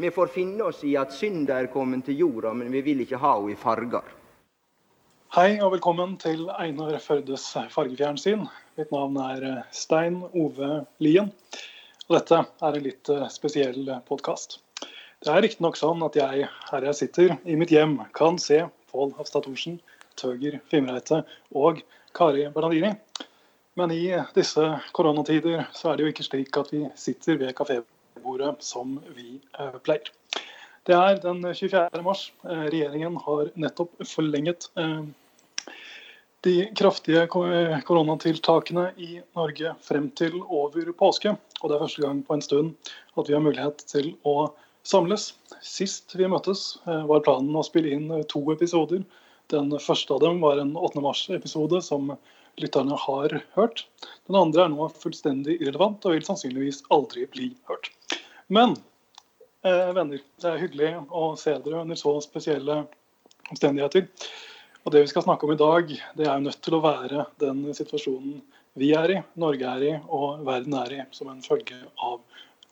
Vi får finne oss i at synda er kommet til jorda, men vi vil ikke ha henne i farger. Hei og velkommen til Einar Førdes fargefjernsyn. Mitt navn er eh, Stein Ove Lien. Og dette er en litt eh, spesiell podkast. Det er riktignok sånn at jeg, her jeg sitter, i mitt hjem, kan se Pål Hafstad Thorsen, Tøger Fimreite og Kari Bernadini. Men i disse koronatider så er det jo ikke slik at vi sitter ved kafébordet som vi eh, pleier. Det er den 24. mars. Eh, regjeringen har nettopp forlenget eh, de kraftige koronatiltakene i Norge frem til over påske. Og det er første gang på en stund at vi har mulighet til å samles. Sist vi møttes, var planen å spille inn to episoder. Den første av dem var en 8. mars-episode som lytterne har hørt. Den andre er nå fullstendig irrelevant og vil sannsynligvis aldri bli hørt. Men eh, venner, det er hyggelig å se dere under så spesielle omstendigheter. Og Det vi skal snakke om i dag, det er jo nødt til å være den situasjonen vi er i, Norge er i og verden er i som en følge av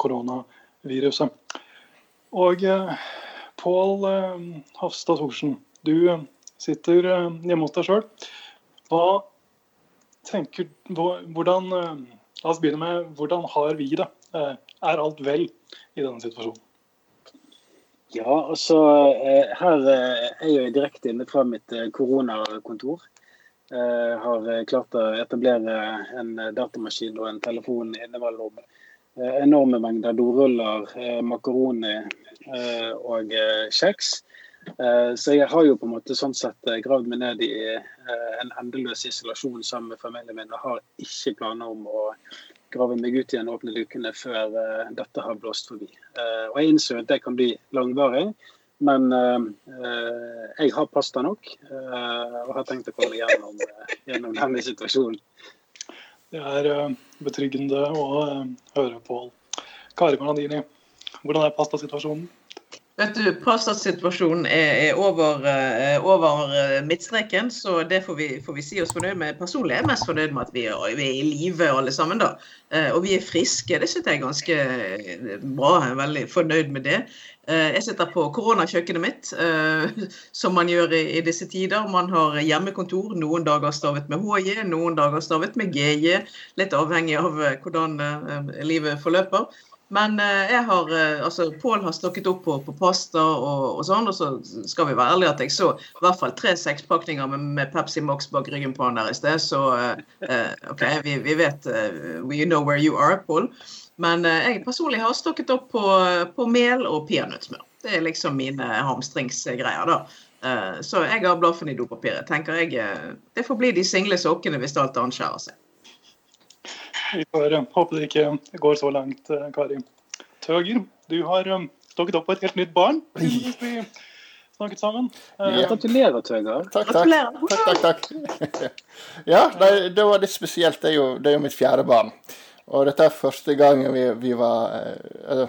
koronaviruset. Og eh, Pål eh, Hafstad Thorsen, du sitter eh, hjemme hos deg sjøl. Hva tenker hvordan, eh, La oss begynne med hvordan har vi det? Eh, er alt vel i denne situasjonen? Ja, altså her er jeg direkte inne fra mitt koronakontor. Jeg har klart å etablere en datamaskin og en telefon innimellom enorme mengder doruller, makaroni og kjeks. Eh, så jeg har jo på en måte sånn sett eh, gravd meg ned i eh, en endeløs isolasjon sammen med familien min og har ikke planer om å grave meg ut igjen og åpne lukene før dette har blåst forbi. Og jeg innser at det kan bli langvarig, men jeg har pasta nok og har tenkt å komme gjennom, gjennom denne situasjonen. Det er betryggende å høre på. Kari Maradini, hvordan er pastasituasjonen? Vet du, Prostatsituasjonen er, er over, uh, over uh, midtstreken, så det får vi, får vi, si oss fornøyd med. Personlig er jeg mest fornøyd med at vi er, vi er i live alle sammen. da. Uh, og vi er friske. Det synes jeg er ganske bra. Jeg er veldig fornøyd med det. Jeg sitter på koronakjøkkenet mitt, som man gjør i, i, disse tider. Man har hjemmekontor. Noen dager stavet med HJ, noen dager stavet med GJ. Litt avhengig av hvordan livet forløper. Men eh, jeg har, eh, altså Pål har stokket opp på, på pasta og, og, sånn, og så skal vi være ærlige at jeg så i hvert fall tre sekspakninger med, med, Pepsi Max bak ryggen på han der i sted. Så uh, OK, vi, vi vet uh, We know where you are, Pål. Men uh, jeg personlig har stokket opp på, på mel og peanøttsmør. Det er liksom mine hamstringsgreier, da. Så jeg har blaffen i dopapiret. tenker jeg, Det får bli de single sokkene hvis alt annet skjærer seg. Vi får eh, håpe det ikke går så langt, eh, Kari. Tøger, du har um, stokket opp på et helt nytt barn. Vi snakket sammen. Ja. Gratulerer, Tøger. Takk, takk. takk, takk, takk. ja, det, det, var litt spesielt. Det er, jo, det er, jo, mitt fjerde barn. Og dette er første gangen vi, vi var uh,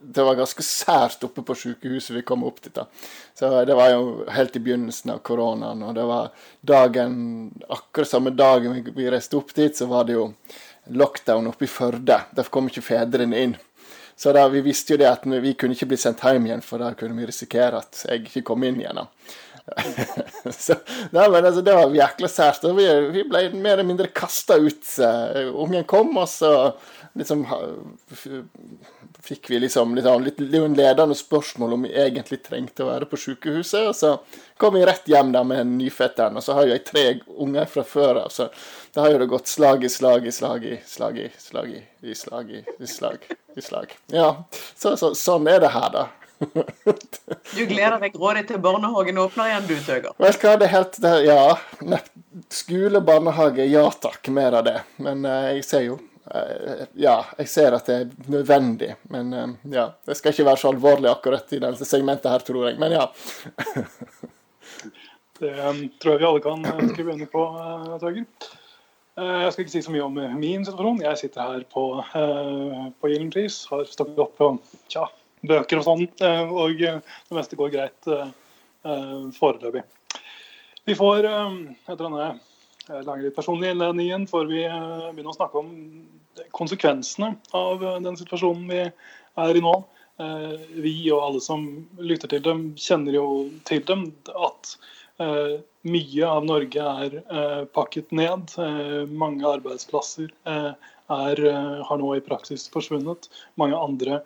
det var ganske sært oppe på sykehuset vi kom opp dit. da. Så Det var jo helt i begynnelsen av koronaen. og det var dagen, Akkurat samme dagen vi, reiste opp dit, så var det jo lockdown oppe i Førde. Derfor kom ikke fedrene inn. Så da, vi visste jo det at vi kunne ikke bli sendt hjem igjen, for da kunne vi risikere at jeg ikke kom inn igjen. så, nei, men altså, Det var jækla sært. Vi, vi ble mer eller mindre kasta ut. Uh, ungen kom, og så liksom fikk vi liksom, litt, litt ledende spørsmål om vi egentlig trengte å være på sykehuset. Og så kom vi rett hjem der med nyfødten. Og så har jo jeg tre unger fra før av, så da har jo det gått slag i slag i slag i slag i slag i, i slag i, i slag i slag. Ja, så, så, sånn er det her, da. du gleder deg grådig til barnehagen åpner igjen, du, Tøger? Vet du hva, det er helt det, Ja. Skole, barnehage, ja takk. Mer av det. Men uh, jeg ser jo Eh, ja, jeg ser at det er nødvendig, men eh, ja. Det skal ikke være så alvorlig akkurat i dette segmentet her, tror jeg. Men ja. det um, tror jeg vi alle kan skrive under på, Tøger. Jeg skal ikke si så mye om min situasjon. Jeg sitter her på, på Gyllenpris, har stokket opp på tja, bøker og sånn, og det meste går greit foreløpig. Vi får etter denne lange, litt personlig innledningen, får vi begynner å snakke om konsekvensene av eh, den situasjonen vi er i nå. vi og alle som lytter til dem, kjenner jo til dem, at mye av Norge er pakket ned. Mange arbeidsplasser er, har nå i praksis forsvunnet. Mange andre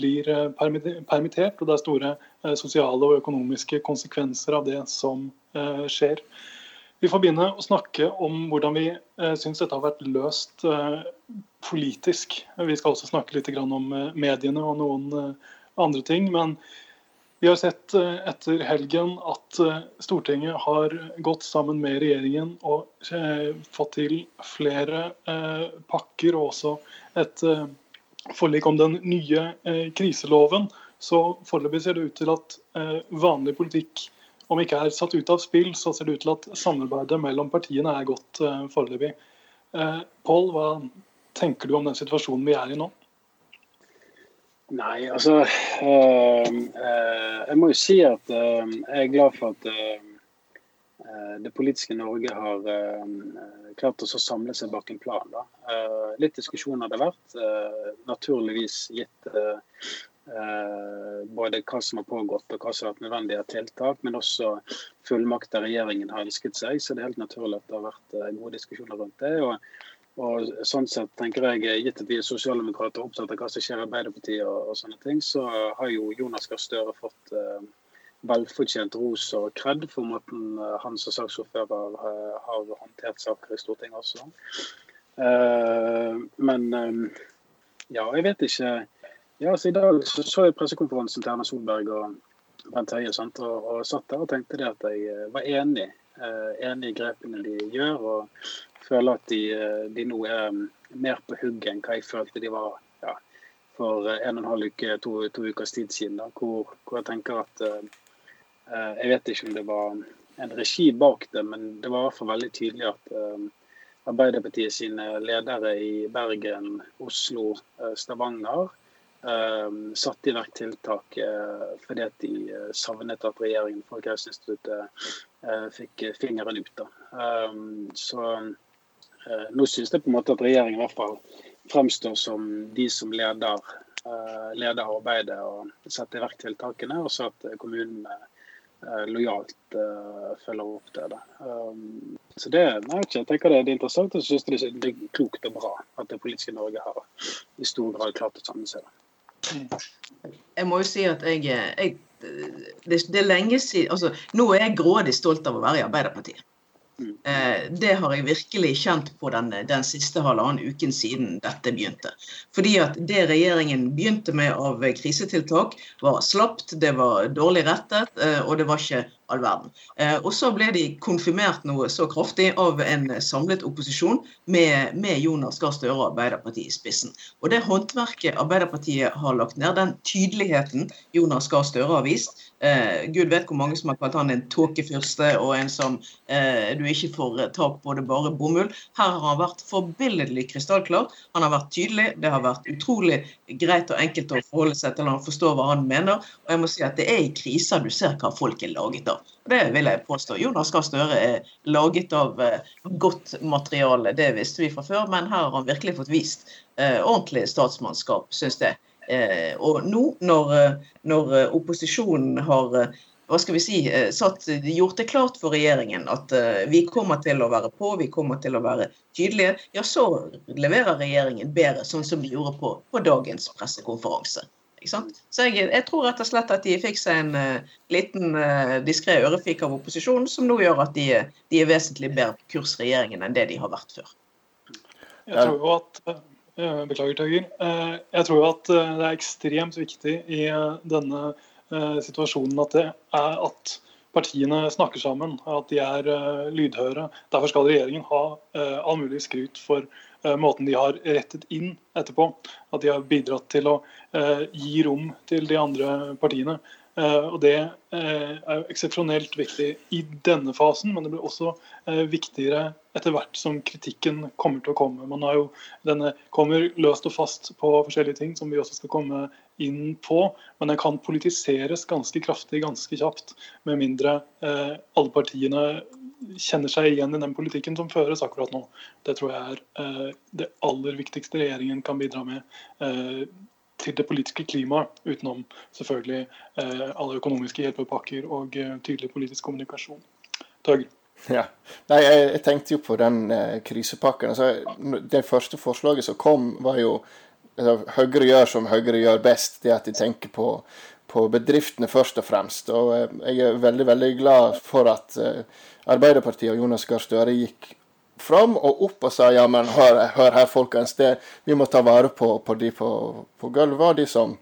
blir permittert, og det er store sosiale og økonomiske konsekvenser av det som skjer. Vi får begynne å snakke om hvordan vi eh, syns dette har vært løst eh, politisk. Vi skal også snakke litt om eh, mediene og noen eh, andre ting. Men vi har sett etter helgen at Stortinget har gått sammen med regjeringen og fått til flere pakker og også et forlik om den nye kriseloven. Så foreløpig ser det ut til at vanlig politikk om ikke er satt ut av spill, så ser det ut til at samarbeidet mellom partiene er godt uh, foreløpig. Uh, Pål, hva tenker du om den situasjonen vi er i nå? Nei, altså uh, Jeg må jo si at jeg er glad for at det politiske Norge har klart å samle seg bak en plan. Da. litt diskusjon har det vært. naturligvis gitt Eh, både hva som har pågått og hva som har vært nødvendige tiltak, men også fullmakter regjeringen har ønsket seg. Så det er helt naturlig at det har vært eh, gode diskusjoner rundt det. Og, og sånn sett tenker jeg, Gitt at vi er sosialdemokrater og opptatt av hva som skjer i Arbeiderpartiet, og, og, sånne ting, så har jo Jonas Gahr Støre fått eh, velfortjent ros og kred for måten eh, han som saksordfører eh, har håndtert saker i Stortinget også. men ja, jeg vet ikke ja, så I dag så, så jeg pressekonferansen til Erna Solberg og Bent Høie og, og, satt der og tenkte det at jeg eh, var enig, eh, enig i grepene de gjør. Og føler at de, eh, de nå er mm, mer på hugget enn hva jeg følte de var ja, for en og en halv uke, to, to ukers tid siden. Da, hvor, hvor, jeg tenker at Jeg vet ikke om det var en regi bak det, men det var i hvert fall veldig tydelig at Arbeiderpartiet sine ledere i Bergen, Oslo, Stavanger satte i verk tiltak uh, fordi at de uh, savnet at regjeringen Folkehelseinstituttet uh, fikk fingeren ut. Um, så nå synes jeg på en måte at regjeringen i hvert fall fremstår som de som leder, leder arbeidet og setter i verk tiltakene, og så at kommunene lojalt følger opp det. Um, så det, nei, jeg tenker det er interessant, og synes det er klokt og bra at det politiske Norge har i stor grad klart å samle seg. Jeg må jo si at jeg, jeg det, det, er lenge siden altså, Nå er jeg grådig stolt av å være i Arbeiderpartiet. Mm. Eh, det har jeg virkelig kjent på den, den, siste halvannen uken siden dette begynte. Fordi at det regjeringen begynte med av krisetiltak, var slapt, det var dårlig rettet, eh, og det var ikke all verden. Eh, og så ble de konfirmert noe så kraftig av en samlet opposisjon med, med Jonas Gahr Støre og Arbeiderpartiet i spissen. Og det håndverket Arbeiderpartiet har lagt ned, den tydeligheten Jonas Gahr Støre har vist, Eh, Gud vet hvor mange som har kalt han en tåkefyrste og en som eh, du ikke får tak på, det bare bomull. Her har han vært forbilledlig krystallklar. Han har vært tydelig. Det har vært utrolig greit og enkelt å forholde seg til. Han forstår hva han mener. Og jeg må si at det er i kriser du ser hva folk er laget av. Det vil jeg påstå. Jonas Gahr Støre er laget av eh, godt materiale. Det visste vi fra før, men her har han virkelig fått vist eh, ordentlig statsmannskap, syns jeg. Eh, og nå når, når opposisjonen har hva skal vi si, satt, gjort det klart for regjeringen at vi kommer til å være på, vi kommer til å være tydelige, ja, så leverer regjeringen bedre, sånn som de gjorde på, på dagens pressekonferanse. Så jeg, jeg, tror rett og slett at de fikk seg en uh, liten uh, diskré ørefik av opposisjonen, som nå gjør at de, de er vesentlig bedre på kurs regjeringen enn det de har vært før. Jeg tror jo at uh, beklager, Tøger. Uh, jeg tror at eh, det er ekstremt viktig i denne situasjonen at, det er at partiene snakker sammen, at de er lydhøre. Derfor skal regjeringen ha all mulig skryt for måten de har rettet inn etterpå. At de har bidratt til å gi rom til de andre partiene. Eh, og Det eh, er jo eksepsjonelt viktig i denne fasen, men det blir også eh, viktigere etter hvert som kritikken kommer til å komme. Man har jo, Denne kommer løst og fast på forskjellige ting, som vi også skal komme inn på. Men den kan politiseres ganske kraftig ganske kjapt, med mindre alle partiene kjenner seg igjen i den politikken som føres akkurat nå. Det tror jeg er det aller viktigste regjeringen kan bidra med til det politiske klimaet, utenom selvfølgelig eh, alle økonomiske hjelpepakker og eh, tydelig politisk kommunikasjon. Tøgg. Ja. Nei, jeg, jeg, tenkte jo på den eh, krisepakken. Altså, det første forslaget som kom, var jo altså, Høyre gjør som Høyre gjør best. Det at de tenker på, på bedriftene først og fremst. Og eh, jeg er veldig, veldig glad for at eh, Arbeiderpartiet og Jonas Gahr Støre gikk fram og opp og sa ja, men hør, hør her, folkens. Det, vi må ta vare på, på de på, på gulvet, og de som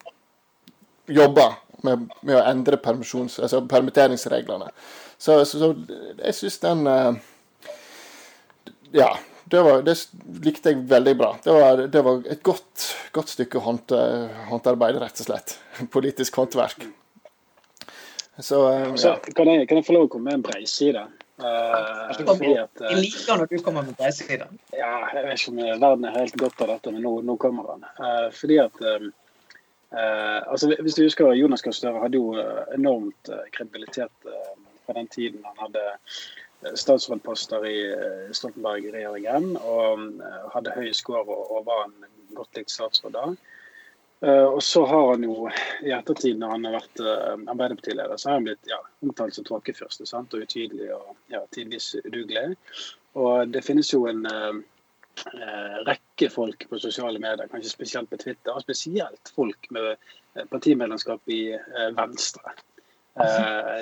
jobber med, med å endre altså permitteringsreglene. Så, så, så jeg syns den uh, Ja. Det, var, det, likte jeg veldig bra. Det var, det var et godt, godt stykke håndarbeid, rett og slett. Politisk håndverk. Så, uh, Så, kan, jeg, kan, jeg, få lov å komme med en breiside? Uh, jeg liker når du kommer med breiside. Ja, jeg vet ikke om verden er helt godt av dette, men nå, nå kommer den. Uh, fordi at uh, altså, Hvis du husker Jonas Gahr Støre hadde jo enormt kredibilitet på den tiden han hadde eh, statsrådposter i eh, Stoltenberg-regjeringen og eh, hadde høy score og var en godt likt statsråd da. Og så har han jo i ettertid, når han har vært Arbeiderpartileder, så har han blitt ja, omtalt som tåkefyrste og utydelig og ja, tidvis udugelig. Og det finnes jo en eh, rekke folk på sosiale medier, kanskje spesielt på Twitter, og spesielt folk med partimedlemskap i eh, Venstre, Eh,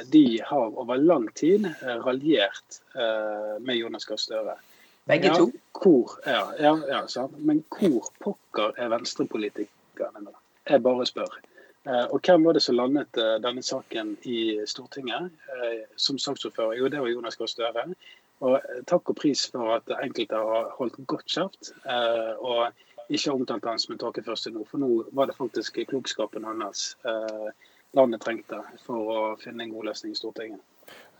de har over lang tid eh, raljert eh, med Jonas Gahr Støre. Begge ja, to? Hvor, ja, ja, ja? Men hvor pokker er venstrepolitikerne nå? Jeg bare spør. Og hvem var det som landet denne saken i Stortinget som saksordfører? Jo, det var Jonas Gahr Støre. Og takk og pris for at enkelte har holdt godt kjeft og ikke omtalt ham som en tåkefyrste nå. For nå var det faktisk klokskapen hans landet trengte for å finne en god løsning i Stortinget.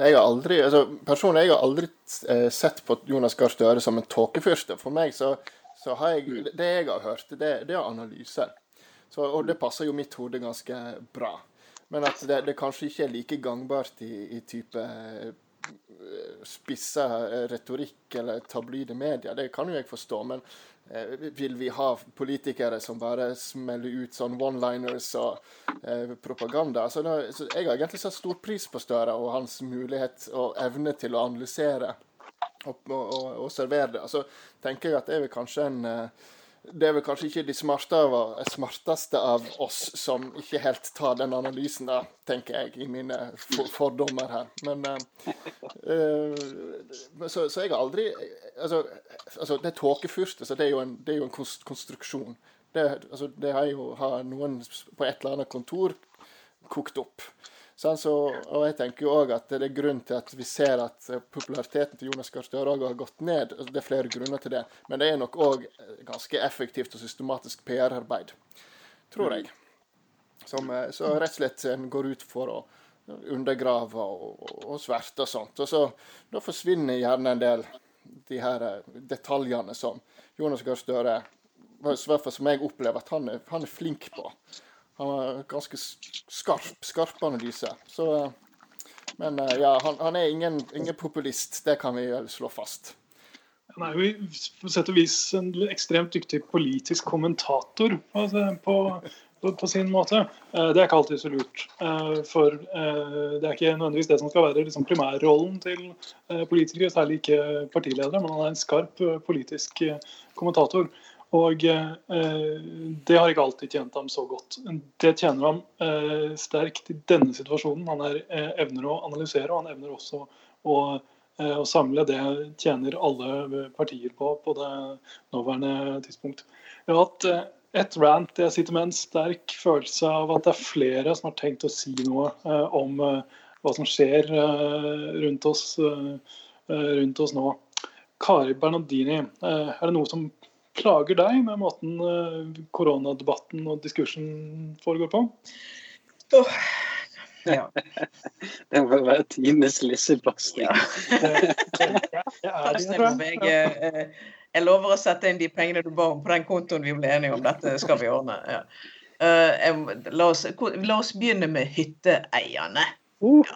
Jeg har aldri, altså, personlig, jeg har aldri eh, sett på Jonas Gahr Støre som en tåkefyrste. For meg så, så, har jeg mm. Det jeg har hørt, det, det er analyser. Så, og det passer jo mitt hode ganske bra. Men at det, det kanskje ikke er like gangbart i, i type eh, spissa retorikk eller tabloide medier, det kan jo jeg forstå. Men vil vi ha politikere som bare smeller ut sånn one-liners og eh, propaganda? Så, nå, så Jeg har egentlig satt stor pris på Støre og hans mulighet og evne til å analysere og, og, og, og servere det. Altså, tenker jeg at det er vel kanskje en eh, det er vel kanskje ikke de smarteste av oss som ikke helt tar den analysen, da, tenker jeg, i mine fordommer her. Men uh, så, så, jeg har aldri Altså, altså det tåkefyrste, så det er jo en, er jo en konstruksjon. Det, altså, det har jo har noen på et eller annet kontor kokt opp. Sånn, så, og jeg tenker jo også at Det er grunn til at vi ser at eh, populariteten til Jonas Gahr Støre har gått ned. Det er flere grunner til det. Men det er nok òg eh, ganske effektivt og systematisk PR-arbeid, tror jeg. Som, eh, så rett og slett en går ut for å undergrave og, og sverte og sånt. Og så Da forsvinner gjerne en del de her detaljene som Jonas Gahr Støre i hvert fall som jeg opplever at han er, han er flink på. Han har ganske skarp, skarp analyse. Så, men eh, ja, han, han er ingen, ingen, populist. Det kan vi slå fast. Han er jo på sett og vis en ekstremt dyktig politisk kommentator på, på, på, sin måte. Eh, det er ikke alltid så lurt. Eh, for det er ikke nødvendigvis det som skal være liksom primærrollen til politikere, særlig ikke partiledere, men han er en skarp politisk kommentator. Og eh, det har ikke alltid tjent ham så godt. Det tjener ham eh, sterkt i denne situasjonen. Han er, eh, evner å analysere, og han evner også å, å, samle. Det tjener alle partier på på det nåværende tidspunkt. Jeg har hatt et rant. Jeg sitter med en sterk følelse av at det er flere som har tenkt å si noe om hva som skjer rundt oss, rundt oss nå. Kari Bernardini, er det noe som plager deg med måten eh, koronadebatten og diskursen foregår på? Oh. Ja. det må være tidenes lissepasning. jeg, eh, jeg lover å sette inn de pengene du ba om på den kontoen vi ble enige om. Dette skal vi ordne. Ja. Uh, la, oss, la, oss, begynne med hytteeierne. Uh.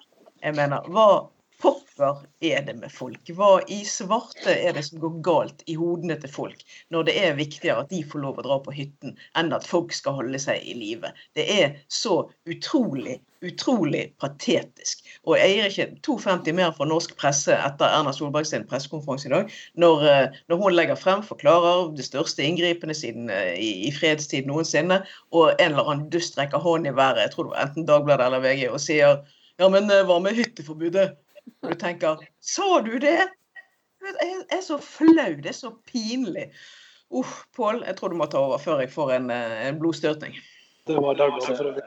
Jeg mener, hva pokker er det med folk? Hva i svarte er det som går galt i hodene til folk, når det er viktigere at de får lov å dra på hytten, enn at folk skal holde seg i live? Det er så utrolig, utrolig patetisk. Og jeg gir ikke 2,50 mer for norsk presse etter Erna Solberg sin pressekonferanse i dag, når, eh, når, hun legger frem, forklarer det største inngripene siden eh, i, i, fredstid noensinne, og en eller annen dust rekker hånden i været, jeg tror det var enten Dagbladet eller VG, og sier ja, men eh, hva med hytteforbudet? Du tenker Sa du det? Jeg er så flau. Det er så pinlig. Uff, Pål, jeg tror du må ta over før jeg får en, eh, en blodstørtning. Det var Dagbladet for øvrig.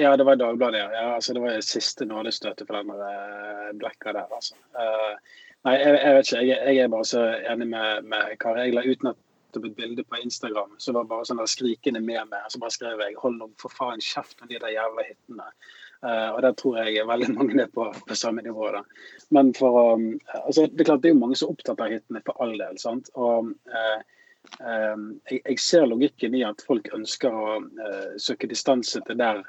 Ja, det var Dagbladet. Ja. Altså, det var siste nådestøtet for den uh, blekka der. Altså. Uh, nei, jeg, jeg, vet ikke. Jeg, jeg, er bare så enig med, med Kari. Jeg la ut et bilde på Instagram så var bare sånn der skrikende med meg. Så bare skrev jeg 'hold nå for faen kjeft om de der jævla hyttene'. Uh, og der tror jeg veldig mange er på, på samme nivå. da. Men for um, altså, Det er klart det er jo mange som er opptatt av hyttene, for all del. sant? Og uh, uh, jeg, jeg, ser logikken i at folk ønsker å søke distanse til der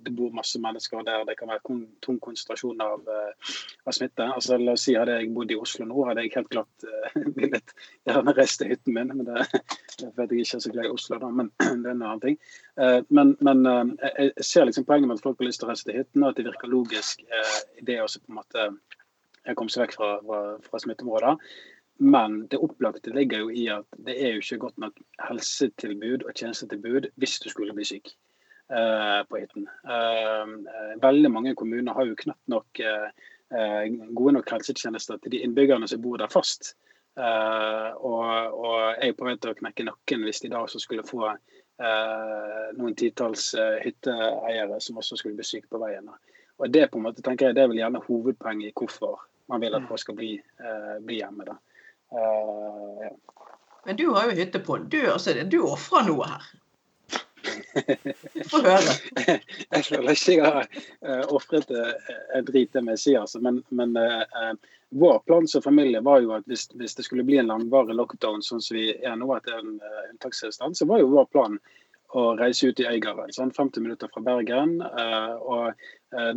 det bor masse mennesker der det kan være tung konsentrasjon av, eh, av, smitte. Altså, la oss si Hadde jeg bodd i Oslo nå, hadde jeg helt klart uh, villet gjerne reist til hytten min. men det, vet jeg ikke er så glad i Oslo, da, men det er en annen ting. Uh, men, men uh, jeg ser liksom poenget med at folk har lyst til å reise til hytten, og at det virker logisk i det også på en måte komme seg vekk fra, fra, fra smitteområder. Men det opplagte ligger jo i at det er jo ikke godt nok helsetilbud og tjenestetilbud hvis du skulle bli syk. Eh, på hytten. Eh, veldig mange kommuner har jo knapt nok eh, gode nok helsetjenester til de innbyggerne som bor der fast. og, og jeg er på vei til å knekke nakken hvis de da også skulle få noen titalls hytteeiere som også skulle bli syke på veien. Og Det på en måte tenker jeg, det er vel gjerne hovedpoenget i hvorfor man vil at folk skal bli, bli hjemme. da. Uh, ja. Men du har jo hytte på. Du, altså, du ofrer noe her. Få høre. jeg føler ikke jeg har uh, ofret uh, en drit, det må jeg si. Altså. Men, men uh, vår plan som familie var jo at hvis, hvis, det skulle bli en langvarig lockdown, sånn som vi er nå, at det er en uh, unntakstilstand, så var jo vår plan å reise ut i Øygarden. Sånn 50 minutter fra Bergen. og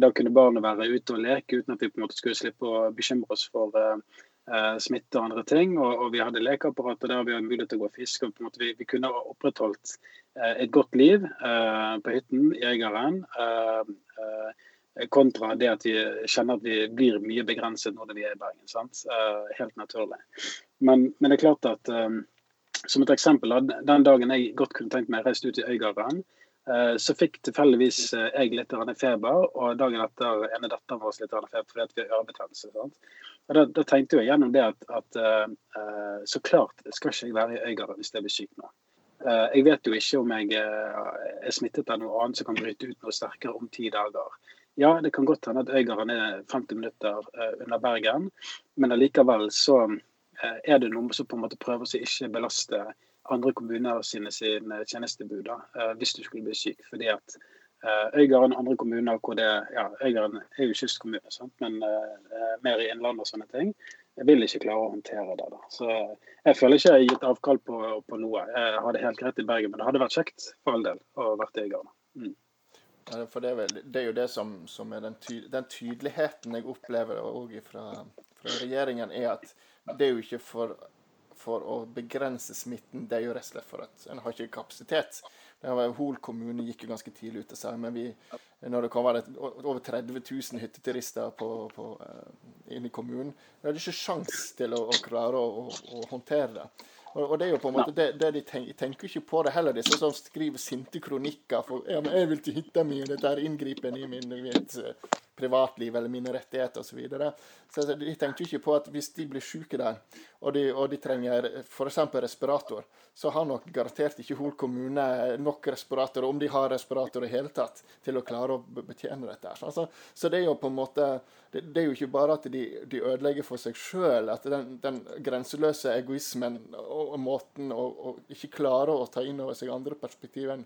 Da kunne barna være ute og leke uten at vi på en måte skulle slippe å bekymre oss for eh, smitte og andre ting. Og, og vi hadde lekeapparater der vi hadde mulighet til å gå og fiske. og på en måte Vi, vi kunne ha opprettholdt eh, et godt liv eh, på hytten, jegeren. Eh, eh, kontra det at vi kjenner at vi blir mye begrenset når vi er i Bergen. sant? Eh, helt naturlig. Men, men, det er klart at som et eksempel, Den dagen jeg godt kunne tenkt meg å reise ut i Øygarden, så fikk tilfeldigvis jeg litt feber, og dagen etter ene datteren vår litt feber fordi vi har ørebetennelse. Og da, da, tenkte jeg gjennom det at, at uh, så klart skal ikke jeg være i Øygarden hvis jeg blir syk nå. Uh, jeg vet jo ikke om jeg uh, er smittet av noe annet som kan bryte ut noe sterkere om ti dager. Ja, det kan godt hende at Øygarden er 50 minutter under Bergen, men allikevel så er det noe som på en måte prøver å ikke belaste andre kommuner sine, sine tjenestetilbud hvis du skulle bli syk. fordi at Eh, Øygarden og andre kommuner hvor det ja, Øygarden er jo kystkommune, sant? men uh, mer i innlandet og sånne ting. Jeg vil ikke klare å håndtere det. da. Så Jeg føler ikke jeg har gitt avkall på, på, noe. Jeg har det helt greit i Bergen, men det hadde vært kjekt for all del å vært i Øygarden. Mm. for det er, vel, det er, jo det som, som er den, ty den, tydeligheten jeg opplever òg fra, fra regjeringen, er at det er jo ikke for for å begrense smitten, det er jo rett og slett for at en har ikke kapasitet. Hol kommune gikk jo ganske tidlig ut og sa men vi, når det kommer over 30 000 hytteturister på, på, uh, inn i kommunen, har det ikke sjans til å, å klare å, å, å, håndtere det. Og, og, det er jo på en måte, det, det de tenker, tenker ikke på det heller, disse som skriver sinte kronikker. for ja, men 'Jeg vil til hytta mi, dette er inngripen i min, mitt privatliv eller mine rettigheter osv. Så, videre. så de tenkte jo ikke på at hvis de blir syke der, og de, og de trenger f.eks. respirator, så har nok garantert ikke Hol kommune nok respiratorer, om de har respirator i hele tatt, til å klare å betjene dette. Altså, så det er jo på en måte det, det er jo ikke bare at de, de ødelegger for seg sjøl, at den, den, grenseløse egoismen og, og måten å ikke klare å ta inn over seg andre perspektiv enn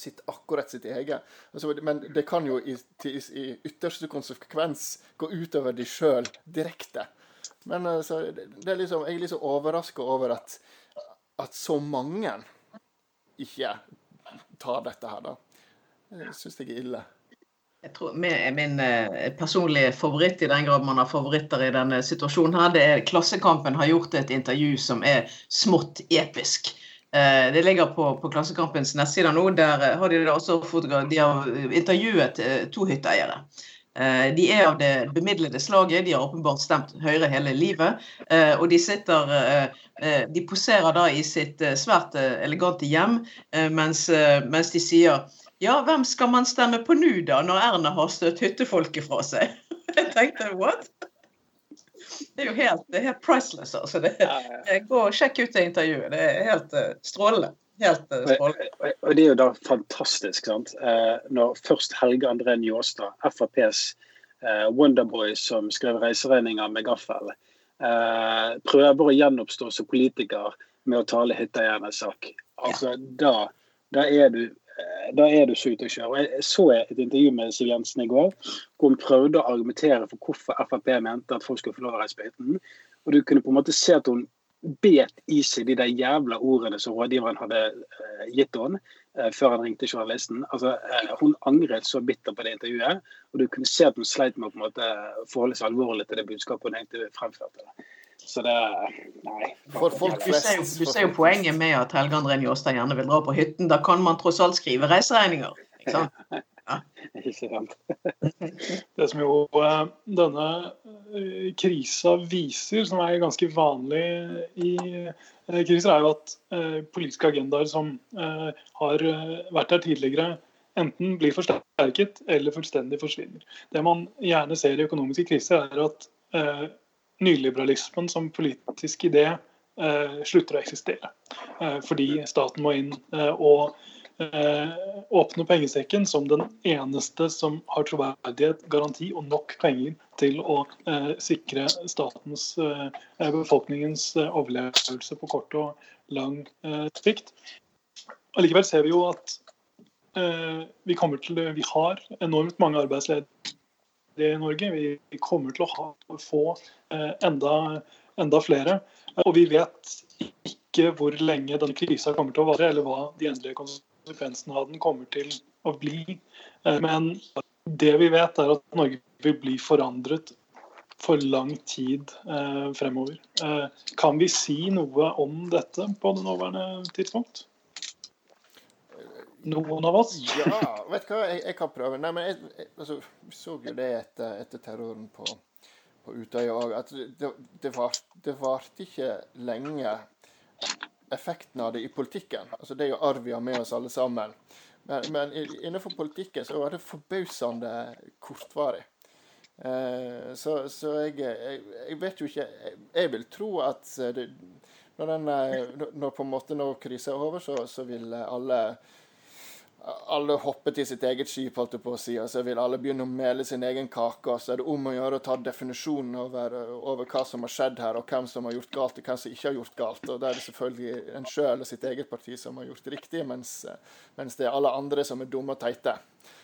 sitt, akkurat sitt eget. Altså, men det kan jo i, til, i, ytterste konsekvens gå utover de sjøl direkte. Men det er liksom, jeg er liksom overraska over at, at så mange ikke tar dette her, da. Det syns jeg er ille. Jeg tror min, min eh, personlige favoritt, i den grad man har favoritter i denne situasjonen, her, det er Klassekampen har gjort et intervju som er smått episk. Eh, det ligger på, på Klassekampens nettsider nå. Der har de, også de har intervjuet to hytteeiere. De er av det bemidlede slaget, de har åpenbart stemt Høyre hele livet. Og de sitter De poserer da i sitt svært elegante hjem mens, mens de sier ja, hvem skal man stemme på nå, da, når Erna har støtt hyttefolket fra seg? Jeg tenkte what? Det er jo helt, det er helt priceless, altså. Det, gå og sjekk ut det intervjuet. Det er helt uh, strålende. Helt uh, strålende. Og, det er jo da fantastisk, sant. Uh, når først Helge André Njåstad, FrPs Wonderboy som skrev reiseregninger med gaffel, prøver å gjenoppstå som politiker med å tale hytteeiernes sak. Altså, da, da er du Eh, da er du så ute å kjøre. Jeg så et intervju med Siv Jensen i går, hvor hun prøvde å argumentere for hvorfor Frp mente at folk skulle få lov å reise på hytten. Og du kunne på en måte se at hun bet i seg de der jævla ordene som rådgiveren hadde uh, gitt henne uh, før han ringte journalisten. Altså, hun angret så bitter på det intervjuet, og du kunne se at hun sleit med å på en måte forholde seg alvorlig til det budskapet hun egentlig fremførte. Så det Nei. For folk du, ser du ser jo poenget med at Helge André Njåstad gjerne vil dra på hytten. Da kan man tross alt skrive reiseregninger. Ikke sant? Ja. Det som jo eh, denne eh, krisa viser, som er ganske vanlig i eh, kriser, er jo at politiske agendaer som har vært der tidligere, enten blir forsterket eller fullstendig forsvinner. Det man gjerne ser i økonomiske kriser, er at nyliberalismen som politisk idé eh, slutter å eksistere. Eh, fordi staten må inn eh, og eh, åpne pengesekken som den eneste som har troverdighet, garanti og nok penger til å eh, sikre statens, eh, befolkningens overlevelse på kort og lang sikt. Allikevel ser vi jo at vi, til, vi har enormt mange arbeidsledige i Norge. Vi kommer til å ha, få eh, enda, enda, flere. Og vi vet ikke hvor lenge denne krisa kommer til å vare, eller hva de endelige konsekvensene av den kommer til å bli. Eh, men det vi vet, er at Norge vil bli forandret for lang tid eh, fremover. kan vi si noe om dette på det nåværende tidspunkt? Noen av oss? ja, vet du hva, jeg, jeg kan prøve. Nei, men jeg, jeg, altså, så jo det etter, etter terroren på, på Utøya òg, at det, det, var, ikke lenge effekten av det i politikken. Altså, det er jo arv vi har med oss alle sammen. Men, men innenfor politikken så var det forbausende kortvarig. Eh, så, så jeg, jeg, jeg, vet jo ikke Jeg, jeg vil tro at det, når, den, eh, når på en måte når krisa er over, så, så vil alle alle hopper til sitt eget skip, holdt jeg på å si, og så vil alle begynne å mele sin egen kake. og Så er det om å gjøre å ta definisjonen over, over, hva som har skjedd her, og hvem som har gjort galt, og hvem som ikke har gjort galt. og Da er det selvfølgelig en sjøl og sitt eget parti som har gjort riktig, mens, mens, det er alle andre som er dumme og teite.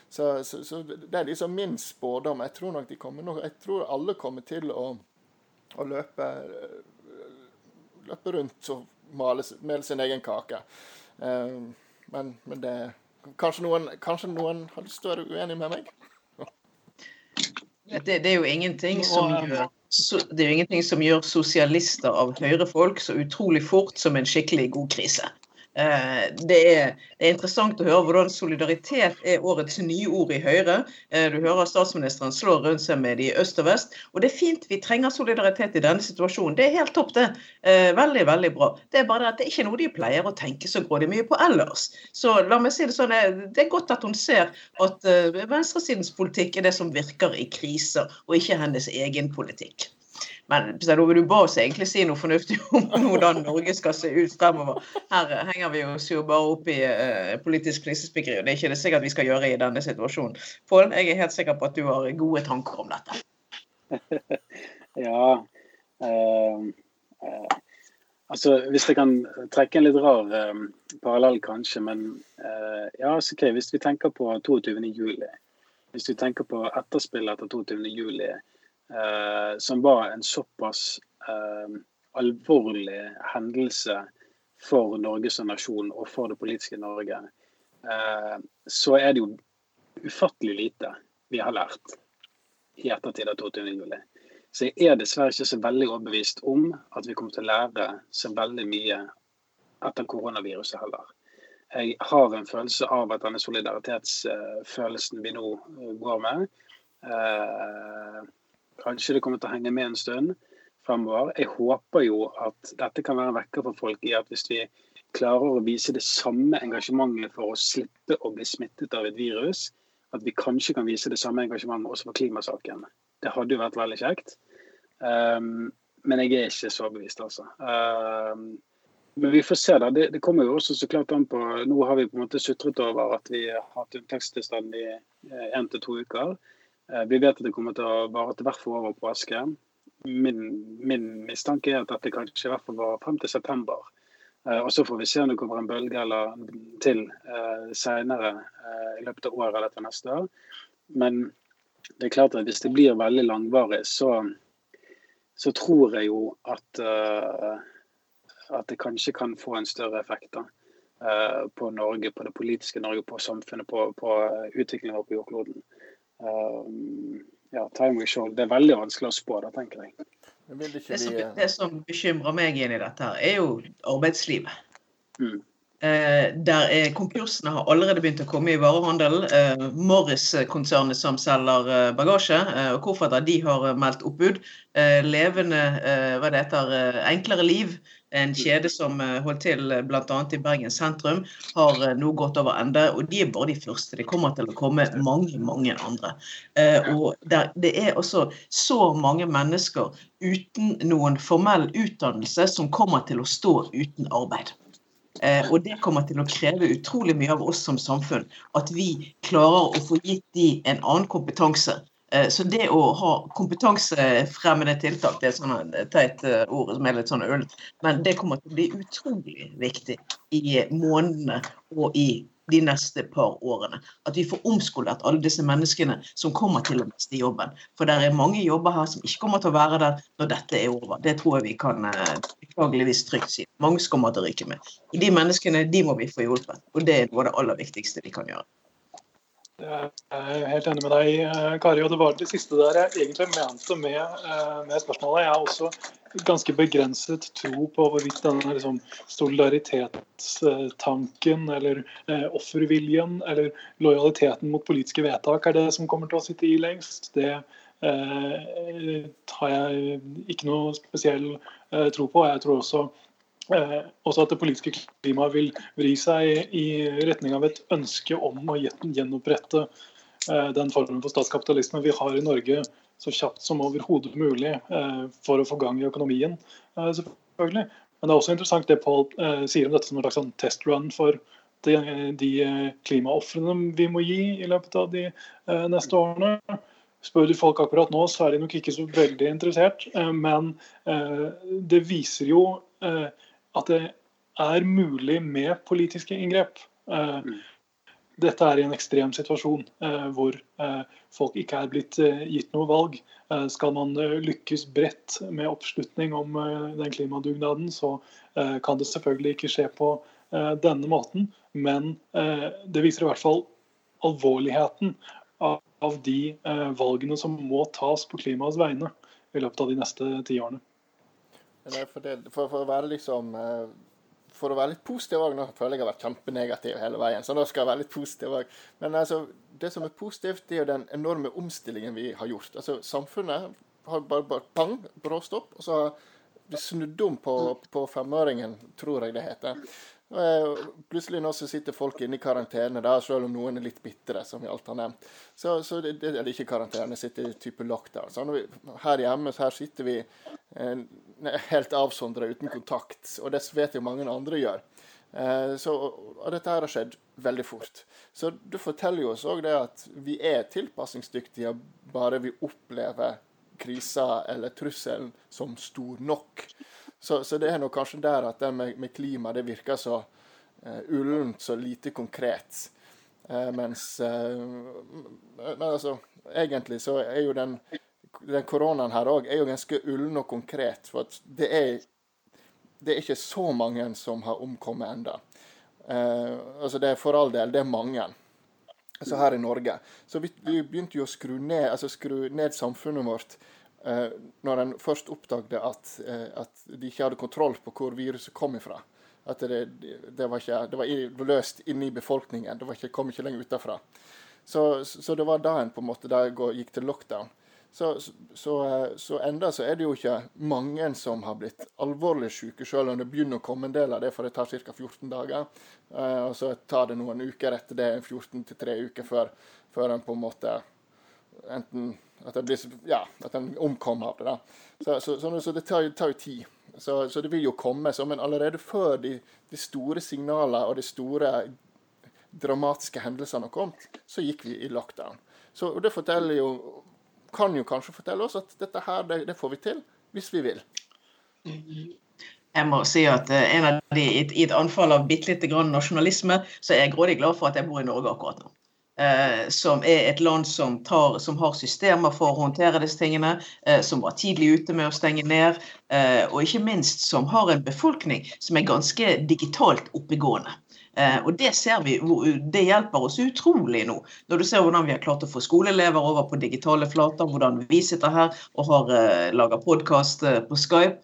Så, så, så det er liksom min spådom. Jeg tror nok de kommer nok, jeg tror alle kommer til å, å løpe, løpe rundt og male, male sin egen kake. Uh, men, men det Kanskje noen, kanskje noen har lyst til å være uenig med meg? Det, det, er jo ingenting som gjør det er jo ingenting som gjør sosialister av høyrefolk så utrolig fort som en skikkelig god krise. Eh, det er, det er, interessant å høre hvordan solidaritet er årets nye ord i Høyre. Eh, du hører statsministeren slå rundt seg med de øst og vest. Og det er fint, vi trenger solidaritet i denne situasjonen. Det er helt topp, det. Eh, veldig, veldig bra. Det er bare det at det er ikke noe de pleier å tenke så grådig mye på ellers. Så la meg si det sånn, det er godt at hun ser at venstresidens politikk er det som virker i kriser, og ikke hennes egen politikk. Men Ove, du ba oss egentlig si noe fornuftig om hvordan Norge skal se ut fremover. Her henger vi oss jo bare opp i uh, politisk flisespikkeri, og det er ikke det sikkert vi skal gjøre i denne situasjonen. Pål, jeg er helt sikker på at du har gode tanker om dette. ja. Uh, uh, altså, hvis jeg kan trekke en litt rar parallell, kanskje, men ja, så okay, hvis vi tenker på 22.07. Hvis vi tenker på etterspillet etter 22.07 eh, som var en såpass eh, alvorlig hendelse for Norge som nasjon og for det politiske Norge, eh, så er det jo ufattelig lite vi har lært i ettertid av 22. juli. Så jeg er dessverre ikke så veldig overbevist om at vi kommer til å lære så veldig mye etter koronaviruset heller. Jeg har en følelse av at denne solidaritetsfølelsen vi nå går med, eh, kanskje det kommer til å henge med en stund fremover. Jeg håper jo at dette kan være en vekker for folk i at hvis vi klarer å vise det samme engasjementet for å slippe å bli smittet av et virus, at vi kanskje kan vise det samme engasjementet også for klimasaken. Det hadde jo vært veldig kjekt. Um, men jeg er ikke så bevist, altså. Um, men vi får se, da. Det, det, kommer jo også så klart an på Nå har vi på en måte sutret over at vi har hatt unntakstilstand i én til to uker. Uh, vi vet at det kommer til å vare til hvert fall over påske. Min, min mistanke er at dette kanskje i hvert fall varer frem til september. Uh, og Så får vi se om det kommer en bølge eller til uh, senere i løpet av året eller til neste år. Men det er klart at hvis det blir veldig langvarig, så, så tror jeg jo at at det kanskje kan få en større effekt da, eh, på Norge, på det politiske Norge, på samfunnet, på, på utviklingen på jordkloden. Um, ja, time will show. Det er veldig vanskelig å spå, da, tenker jeg. Det som, det som bekymrer meg inn i dette, her, er jo arbeidslivet. Mm. Eh, der er Konkursene har allerede begynt å komme i varehandelen. Eh, Morris-konsernet som selger eh, bagasje eh, og kofferter, de har meldt oppbud. Eh, levende, hva det heter, Enklere liv en kjede som eh, holdt til eh, bl.a. i Bergen sentrum, har eh, nå gått over ende. Og de er bare de første. Det kommer til å komme mange, mange andre. Og det er også så mange mennesker uten noen formell utdannelse som kommer til å stå uten arbeid. og det kommer til å kreve utrolig mye av oss som samfunn. At vi klarer å få gitt de en annen kompetanse Eh, så det å ha kompetansefremmende tiltak, det er sånn teit eh, ord som er litt sånn øl, men det kommer til å bli utrolig viktig i månedene og i de neste par årene. At vi får omskolert alle disse menneskene som kommer til å miste jobben. For det er mange jobber her som ikke kommer til å være der når dette er over. Det tror jeg vi kan eh, beklageligvis trygt si. Mange kommer til å ryke med. De menneskene de må vi få hjulpet, og det er noe av det aller viktigste vi kan gjøre. Jeg er helt enig med deg, eh, Kari. og Det var det siste der jeg egentlig mente med, eh, med spørsmålet. Jeg har også ganske begrenset tro på hvorvidt denne liksom, solidaritetstanken eller eh, offerviljen eller lojaliteten mot politiske vedtak er det som kommer til å sitte i lengst. Det eh, har jeg ikke noe spesiell eh, tro på. Jeg tror også også at det politiske klimaet vil vri seg i retning av et ønske om å gjenopprette eh, den formen for statskapitalisme vi har i Norge så kjapt som overhodet mulig eh, for å få gang i økonomien. Eh, selvfølgelig. Men det er også interessant det eh, sier om dette som en slags sånn testrun for de, de klimaofrene vi må gi i løpet av de eh, neste årene. Spør du folk akkurat nå, så er de nok ikke så veldig interessert. Men det viser jo at det er mulig med politiske inngrep. Eh, mm. Dette er i en ekstrem situasjon eh, hvor eh, folk ikke er blitt gitt noe valg. Skal man lykkes bredt med oppslutning om den klimadugnaden, så kan det selvfølgelig ikke skje på denne måten. Men det viser i hvert fall alvorligheten av de valgene som må tas på klimaets vegne i løpet av de neste ti årene. For, det, for, for, å være liksom eh, For å være litt positiv òg, nå føler jeg jeg har vært kjempenegativ hele veien. Så nå skal jeg være litt positiv òg. Men altså, det som er positivt, det er jo den enorme omstillingen vi har gjort. Altså, Samfunnet har bare, bare pang, bråstopp, og så har vi snudd om på, på femøringen, tror jeg det heter. Plutselig nå så sitter folk inne i karantene, da, selv om noen er litt bitre, som vi alt har nevnt. Så, så det, det, er ikke karantene, sitter i type lockdown. Så vi, her hjemme så her sitter vi eh, helt avsondra uten kontakt, og det vet jo mange andre gjør. Eh, så, og dette her har skjedd veldig fort. Så du forteller jo oss òg det at vi er tilpasningsdyktige bare vi opplever krisa eller trusselen som stor nok. Så, så, det er nok kanskje der at det med, med klima det virker så uh, ullent, så lite konkret. Uh, mens uh, Men altså, egentlig så er jo den, den koronaen her òg ganske ullen og konkret. For det er, det er ikke så mange som har omkommet ennå. Uh, altså det er for all del, det er mange. altså her i Norge. Så vi, vi begynte jo å skru ned, altså skru ned samfunnet vårt når en først oppdaget at, eh, at, de ikke hadde kontroll på hvor viruset kom ifra. At det, det, var, ikke, det var løst inni befolkningen. Det ikke, kom ikke lenger utafra. Så, så, det var da en på en måte gikk til lockdown. Så, så, så enda så er det jo ikke mange som har blitt alvorlig syke, selv om det begynner å komme en del av det, for det tar ca. 14 dager. Uh, og så tar det noen uker etter det, 14 til 3 uker før, før en på en måte enten at den, blir, ja, at en omkommer av det. da. Så, så, så, så det tar, tar, jo tid. Så, det vil jo komme. men allerede før de, de store signalene og de store dramatiske hendelsene har kommet, så gikk vi i lockdown. Så, Det forteller jo kan jo kanskje fortelle oss at dette her, det, det får vi til, hvis vi vil. Jeg må si at uh, en av de, i, et anfall av bitte lite grann nasjonalisme, så er jeg grådig glad for at jeg bor i Norge akkurat nå. Uh, som er et land som, tar, som, har systemer for å håndtere disse tingene, eh, som var tidlig ute med å stenge ned, og ikke minst som har en befolkning som er ganske digitalt oppegående. Eh, og det ser vi, det hjelper oss utrolig nå. Når du ser hvordan vi har klart å få skoleelever over på digitale flater, hvordan vi sitter her og har uh, lager podkast uh, på Skype,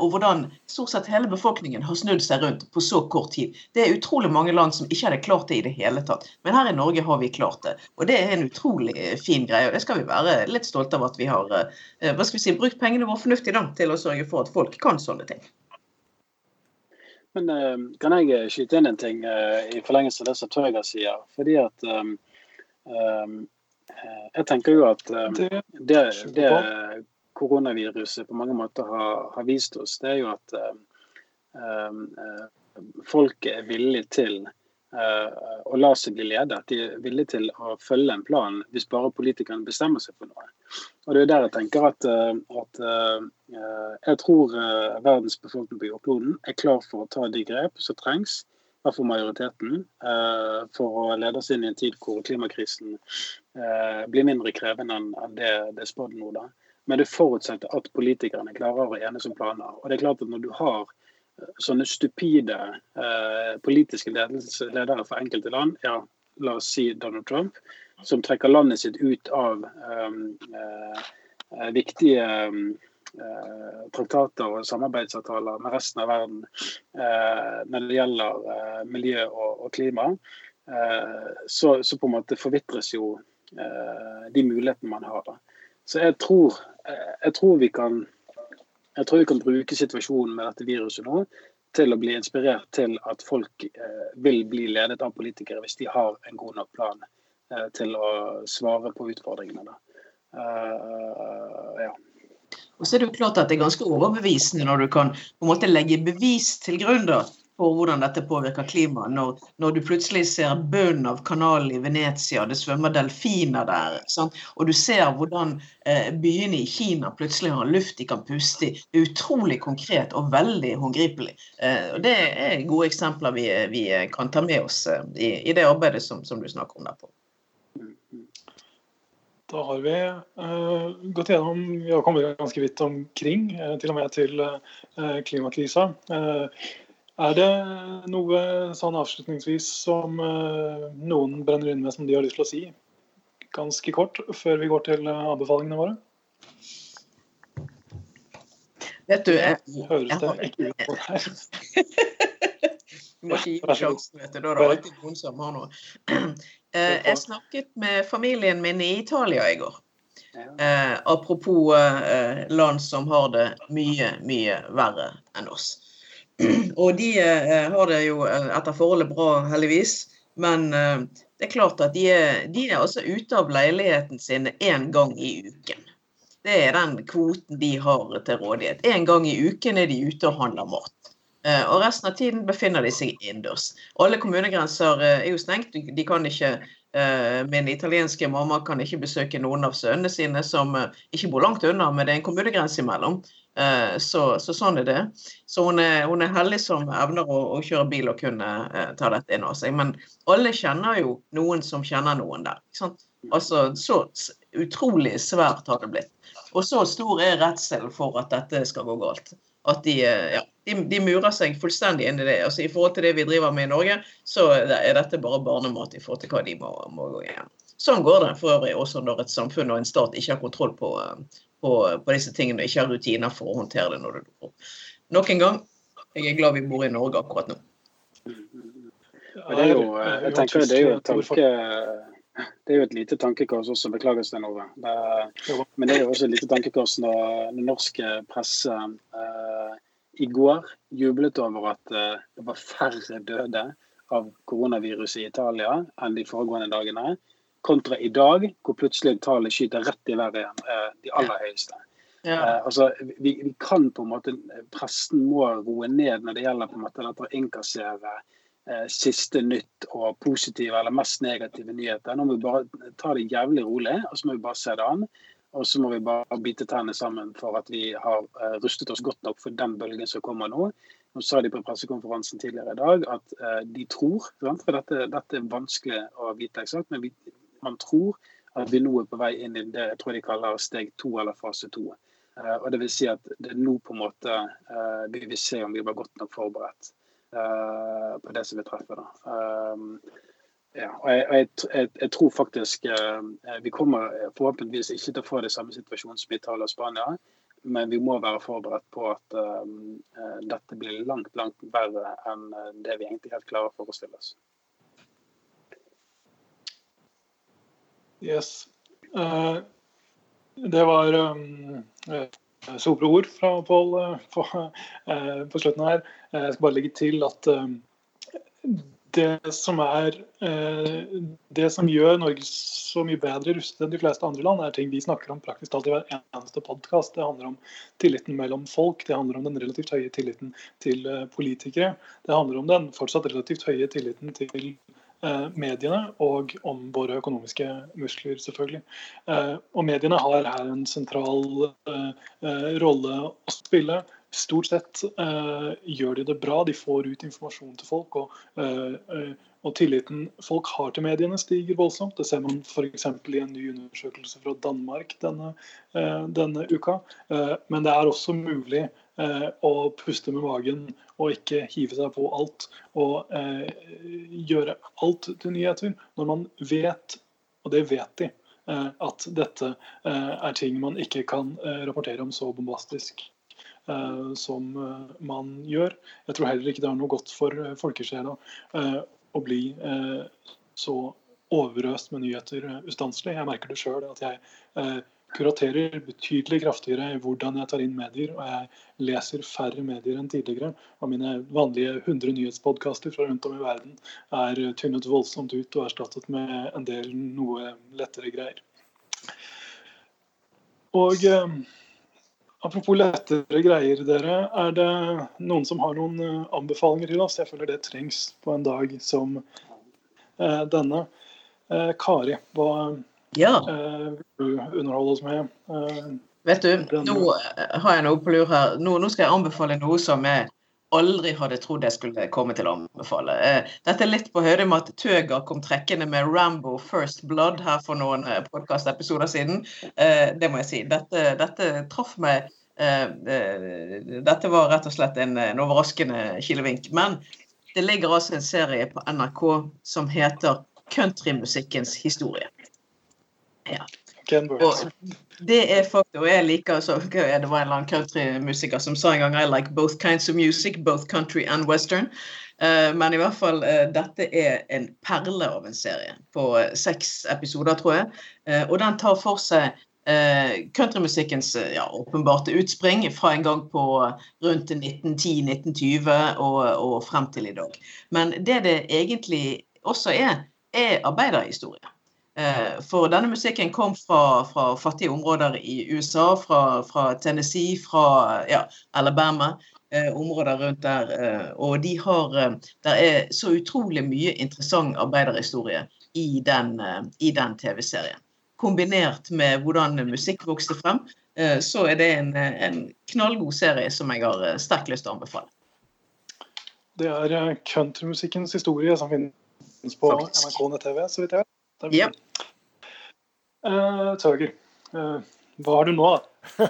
og hvordan stort sett hele befolkningen har snudd seg rundt på så kort tid. Det er utrolig mange land som ikke hadde klart det i det hele tatt. Men her i Norge har vi klart det. Og det er en utrolig fin greie. Og det skal vi være litt stolte av at vi har hva skal vi si, brukt pengene våre fornuftig da, til å sørge for at folk kan sånne ting. Men uh, kan jeg eh, skyte inn en ting uh, i forlengelse av det som Tøger sier? Fordi at um, um, Jeg tenker jo at um, det, det, koronaviruset på mange måter har, har, vist oss, det er jo at folk er villige til å la seg bli ledet. De er villige til å følge en plan hvis bare politikerne bestemmer seg for noe. Og Det er der jeg tenker at, eh, at eh, jeg tror eh, verdens befolkning på jordkloden er klar for å ta de grep som trengs, for majoriteten, for å lede oss inn i en tid hvor klimakrisen blir mindre krevende enn det det er spådd nå. da. Men det forutsetter at politikerne klarer å enes om planer. Og det er klart at Når du har sånne stupide politiske ledere for enkelte land, ja, la oss si Donald Trump, som trekker landet sitt ut av um, viktige um, traktater og samarbeidsavtaler med resten av verden uh, når det gjelder miljø og, og klima, så, så, på en måte forvitres jo de mulighetene man har. Da. Så jeg tror, jeg tror vi kan jeg tror vi kan bruke situasjonen med dette viruset nå til å bli inspirert til at folk eh, vil bli ledet av politikere hvis de har en god nok plan Eh, til å svare på utfordringene. Uh, ja. Og så er det jo klart at det er ganske overbevisende når du kan på en måte legge bevis til grunn da, for hvordan dette påvirker klimaet. Når, når, du plutselig ser bunnen av kanalen i Venezia, det svømmer delfiner der. Sant? Og du ser hvordan eh, byene i Kina plutselig har luft de kan puste i. Det er utrolig konkret og veldig håndgripelig. Eh, og Det er gode eksempler vi, vi kan ta med oss eh, i, i, det arbeidet som, som du snakker om der på. Da har vi uh, gått gjennom Vi har kommet ganske vidt omkring, uh, til og med til uh, klimakrisa. Er det noe sånn avslutningsvis som noen brenner inn med som de har lyst til å si? Ganske kort, før vi går til anbefalingene våre? Vet du, jeg, Høres det ikke ut på deg? Du må ikke gi meg sjansen, vet du. Da er det alltid noen som har noe. Eh, jeg snakket med familien min i Italia i går. Eh, apropos eh, land som har det mye, mye verre enn oss. Og de eh, har det jo eh, etter forholdet bra, heldigvis. Men eh, det er klart at de er, de er altså ute av leiligheten sin én gang i uken. Det er den kvoten de har til rådighet. Én gang i uken er de ute og handler mat. Og resten av tiden befinner de seg innendørs. Alle kommunegrenser er jo stengt. De kan ikke Min italienske mamma kan ikke besøke noen av sønnene sine som ikke bor langt unna, men det er en kommunegrense imellom. Så, så, sånn er det. Så hun er, hun er heldig som evner å, å, kjøre bil og kunne ta dette inn over seg. Men alle kjenner jo noen som kjenner noen der. Altså, Så utrolig svært har det blitt. Og så stor er redselen for at dette skal gå galt. at de, ja, de, de, murer seg fullstendig inn i det. Altså I forhold til det vi driver med i Norge, så er dette bare barnemat i forhold til hva de må, må gå igjen. Sånn går det for øvrig også når et samfunn og en stat ikke har kontroll på, på, på disse tingene og ikke har rutiner for å håndtere det når det dukker opp. Nok en gang, jeg er glad vi bor i Norge akkurat nå. Det er jo, jeg tenker det er jo et tanke det er jo et lite tankekors også, beklager Stein Ove. Men det er jo også et lite tankekors når, den norske presse eh, i går jublet over at eh, det var færre døde av koronaviruset i Italia enn de foregående dagene kontra i dag, hvor plutselig tallet skyter rett i været igjen. Eh, de aller høyeste. Ja. Eh, altså, vi, vi, kan på en måte Pressen må roe ned når det gjelder på en måte dette å innkassere eh, siste nytt og positive eller mest negative nyheter. Nå må vi bare ta det jævlig rolig, og så må vi bare se det an. Og så må vi bare bite tennene sammen for at vi har eh, rustet oss godt nok for den bølgen som kommer nå. Nå sa de på pressekonferansen tidligere i dag at eh, de tror, for dette, dette, er vanskelig å vite eksakt, men vi, man tror at vi nå er på vei inn i det jeg tror de kaller steg to eller fase to. Uh, og det vil si at det nå på en måte uh, vi vil se om vi var godt nok forberedt uh, på det som vi treffer. ja, og jeg, jeg, jeg, jeg, tror faktisk vi kommer forhåpentligvis ikke til å få det samme situasjonen som Italia og Spania. Men vi må være forberedt på at dette blir langt, langt verre enn det vi egentlig helt klarer å forestille oss. Yes. Uh, det var um, uh, sobre ord fra Pål uh, på, på, slutten her. Jeg skal bare legge til at um, det som er Det som gjør Norge så mye bedre rustet enn de fleste andre land, er ting vi snakker om praktisk talt i hver eneste podkast. Det handler om tilliten mellom folk, det handler om den relativt høye tilliten til politikere. Det handler om den fortsatt relativt høye tilliten til Eh, mediene og om våre økonomiske muskler, selvfølgelig. Eh, og mediene har her en sentral eh, rolle å spille. Stort sett gjør de det bra, de får ut informasjon til folk. og og tilliten folk har til mediene stiger voldsomt. Det ser man f.eks. i en ny undersøkelse fra Danmark denne, denne uka. Men det er også mulig Eh, og puste med magen og ikke hive seg på alt. Og eh, gjøre alt til nyheter. Når man vet, og det vet de, eh, at dette eh, er ting man ikke kan eh, rapportere om så bombastisk eh, som man gjør. Jeg tror heller ikke det har noe godt for folkesjela å bli så overøst med nyheter ustanselig. Jeg merker det sjøl at jeg kuraterer betydelig kraftigere i hvordan jeg tar inn medier, og jeg leser færre medier enn tidligere. Og mine vanlige 100 nyhetspodkaster fra rundt om i verden er tynnet voldsomt ut og erstattet med en del noe lettere greier. Og eh, apropos lettere greier, dere. Er det noen som har noen eh, anbefalinger til oss? Jeg føler det trengs på en dag som eh, denne. Eh, Kari, hva ja. Uh, underholde oss med. Uh, Vet du, nå eh, har jeg noe på lur her. Nå, nå, skal jeg anbefale noe som jeg aldri hadde trodd jeg skulle komme til å anbefale. Dette er litt på høyde med at Tøger kom trekkende med Rambo First Blood her for noen podkastepisoder siden. det må jeg si. Dette, dette traff meg Dette var rett og slett en, en overraskende kilevink. Men det ligger altså en serie på NRK som heter Countrymusikkens historie. Ja. Det er faktisk, og jeg liker så, Det var en eller annen countrymusiker som sa en gang I like both kinds of music, both country and western. Uh, men i hvert fall, uh, dette er en perle av en serie på uh, seks episoder, tror jeg. og den tar for seg countrymusikkens ja, åpenbarte utspring fra en gang på rundt 1910-1920 og, og frem til i dag. Men det det egentlig også er, er arbeiderhistorie. Eh, for denne musikken kom fra, fra fattige områder i USA, fra, fra Tennessee, fra ja, Alabama. Eh, områder rundt der. Eh, og de har eh, Det er så utrolig mye interessant arbeiderhistorie i den, eh, den TV-serien. Kombinert med hvordan musikk vokste frem, eh, så er det en, en, knallgod serie som jeg har sterkt lyst til å anbefale. Det er countrymusikkens historie som finnes på NRK nett-TV, så vidt jeg vet. Ja. Uh, Tøger, uh, hva har du nå? uh,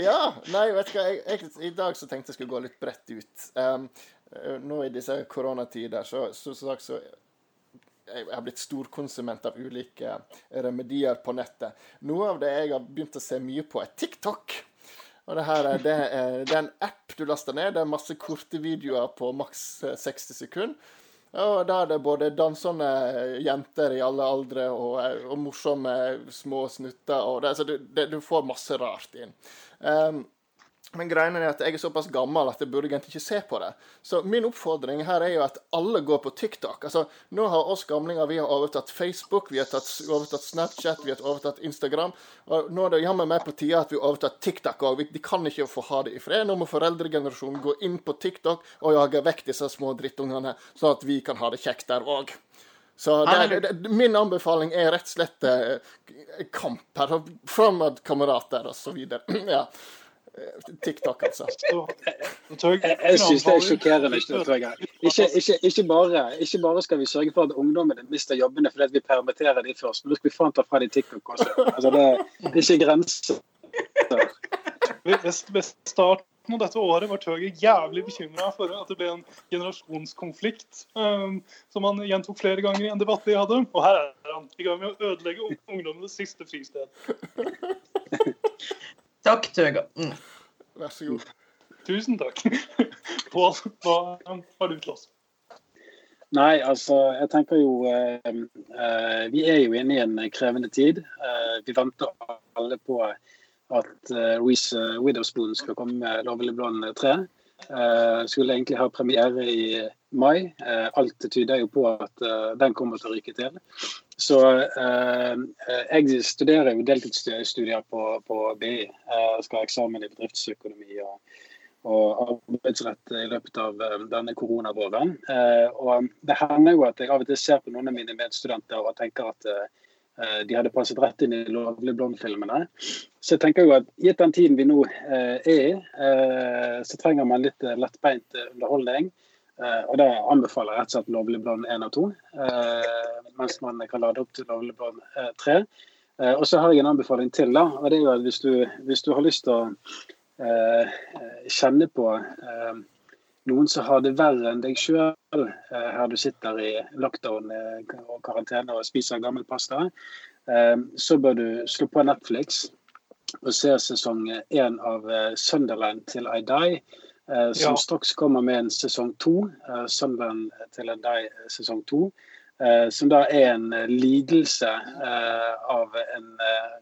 ja, nei, vet du hva. Jeg, jeg, I dag så tenkte jeg skulle gå litt bredt ut. Um, nå i disse koronatider så, så, så, så jeg har blitt storkonsument av ulike remedier på nettet. Noe av det jeg har begynt å se mye på, er TikTok. Og det her er, det det er en app du laster ned. Det er masse korte videoer på maks 60 sekunder. Og da er det både dansende jenter i alle aldre og, og morsomme små snutter. Og det, altså, du, det, du, får masse rart inn. Um, men greien er at jeg er såpass gammel at jeg burde egentlig ikke se på det. Så min oppfordring her er jo at alle går på TikTok. Altså, Nå har oss gamlinger vi har overtatt Facebook, vi har tatt, overtatt Snapchat, vi har overtatt Instagram. Og nå er det jammen meg på tide at vi har overtatt TikTok òg. De kan ikke få ha det i fred. Nå må foreldregenerasjonen gå inn på TikTok og jage vekk disse små drittungene, sånn at vi kan ha det kjekt der òg. Så det, det, min anbefaling er rett og slett eh, kamp her. Fremmedkamerater og så videre. ja. TikTok, altså. Jeg, jeg syns det er sjokkerende. Ikke, ikke, ikke, bare, ikke, bare, skal vi sørge for at ungdommene mister jobbene fordi vi permitterer de først, men nå skal vi faen ta fra de TikTok også. Altså, det, det er ikke grenser. Ved starten av dette året var Tøger jævlig bekymra for at det ble en generasjonskonflikt, um, som han gjentok flere ganger i en debatt vi hadde. Og her er han i gang med å ødelegge ungdommenes siste fristed. Takk, Tøga. Mm. Vær så god. Tusen takk. Pål, hva har du til oss? Nei, altså, jeg tenker jo eh, eh, Vi er jo inne i en krevende tid. Eh, vi venter alle på at eh, Reece Widowspoon skal komme med 'Lovely Blond 3'. Eh, skulle egentlig ha premiere i mai. Eh, alt tyder jo på at den kommer til å ryke til. Så eh, jeg studerer jo deltidsstudier på, på BI. Jeg skal ha eksamen i bedriftsøkonomi og, og arbeidsrett i løpet av eh, denne koronavåren. Eh, og det hender jo at jeg av og til ser på noen av mine medstudenter og tenker at eh, de hadde passet rett inn i Lovlig blond-filmene. Så jeg tenker jo at gitt den tiden vi nå eh, er i, eh, så trenger man litt lettbeint underholdning. Uh, og Da anbefaler jeg rett og slett Lovlig blond 1 og 2, uh, mens man kan lade opp til Lovlig blond uh, 3. og så har jeg en anbefaling til. da, og det er jo at Hvis du, hvis du har lyst til å kjenne på noen som har det verre enn deg sjøl, her du sitter i lockdown og karantene og spiser gammel pasta, så bør du slå på Netflix og se sesong én av Sunderland til I Die Eh, som ja. straks kommer med en sesong to, uh, 'Sunland til en deg' sesong to. Som da er en lidelse av en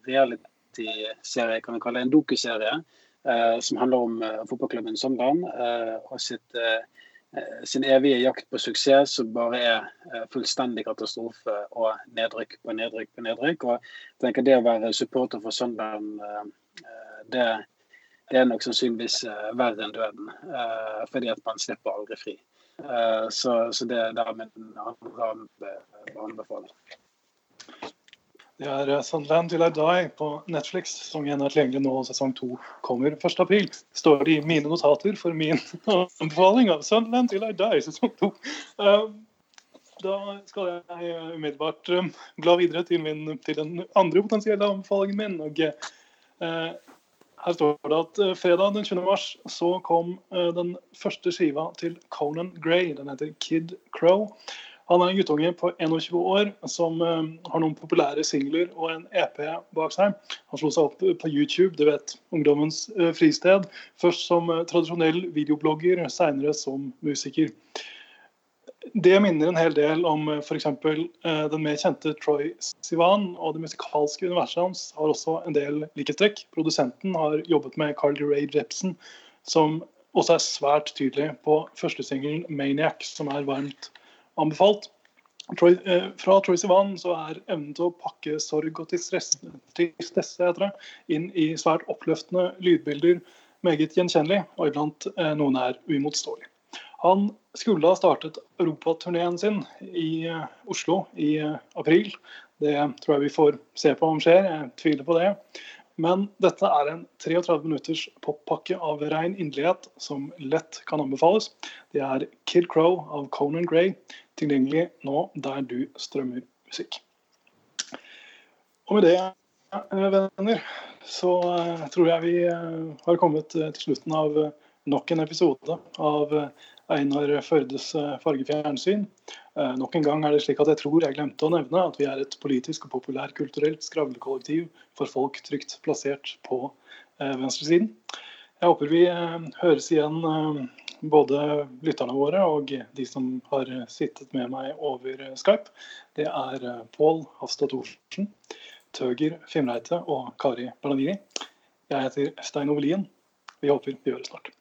reality-serie, kan vi kalle det, en dokuserie, som handler om fotballklubben Sunderland og sitt, sin evige jakt på suksess, som bare er fullstendig katastrofe og nedrykk på nedrykk på nedrykk. Og jeg tenker Det å være supporter for Sunderland, det det er nok sannsynligvis uh, verre enn døden. Uh, fordi at man slipper aldri fri. Uh, så, så, det er der min anbefaling. Det er 'Sunland Till I Die på Netflix. som 1 er tilgjengelig nå, sesong 2 kommer 1.4. Står det i mine notater for min anbefaling av Sunderland Till I Die sesong 2. Da skal jeg umiddelbart bla videre til, min, til den andre potensielle anbefalingen min. og her står det at uh, fredag den 20. mars så kom uh, den første skiva til Conan Gray. Den heter Kid Crow. Han er en guttunge på 21 år som uh, har noen populære singler og en EP bak seg. Han slo seg opp på YouTube, du vet, ungdommens fristed. Først som tradisjonell videoblogger, seinere som musiker. Det minner en hel del om eh, f.eks. Eh, den mer kjente Troy Sivan. Og det musikalske universet hans har også en del likhetstrekk. Produsenten har jobbet med Carly Ray Jepsen, som også er svært tydelig på førstesingelen 'Maniac', som er varmt anbefalt. Troy, eh, fra Troy Sivan så er evnen til å pakke sorg og tristesse inn i svært oppløftende lydbilder meget gjenkjennelig, og iblant eh, noen er uimotståelig. Han skulle ha startet europaturneen sin i eh, Oslo i eh, april. Det tror jeg vi får se på om skjer, jeg tviler på det. Men dette er en 33 minutters poppakke av rein inderlighet som lett kan anbefales. Det er Kid Crow av Conan Gray, tilgjengelig nå der du strømmer musikk. Og med det, eh, venner, så tror jeg vi har kommet til slutten av nok en episode av Einar Førdes eh, fargefjernsyn. Eh, Nok en gang er det slik at jeg tror jeg glemte å nevne at vi er et politisk og populærkulturelt skravlekollektiv for folk trygt plassert på eh, venstresiden. Jeg håper vi høres igjen, både lytterne våre og de som har sittet med meg over Skype. Det er Pål Hafstad Thorsen, Tøger Fimreite og Kari Bernadini. Jeg heter Stein Ovelien. Vi håper vi høres snart.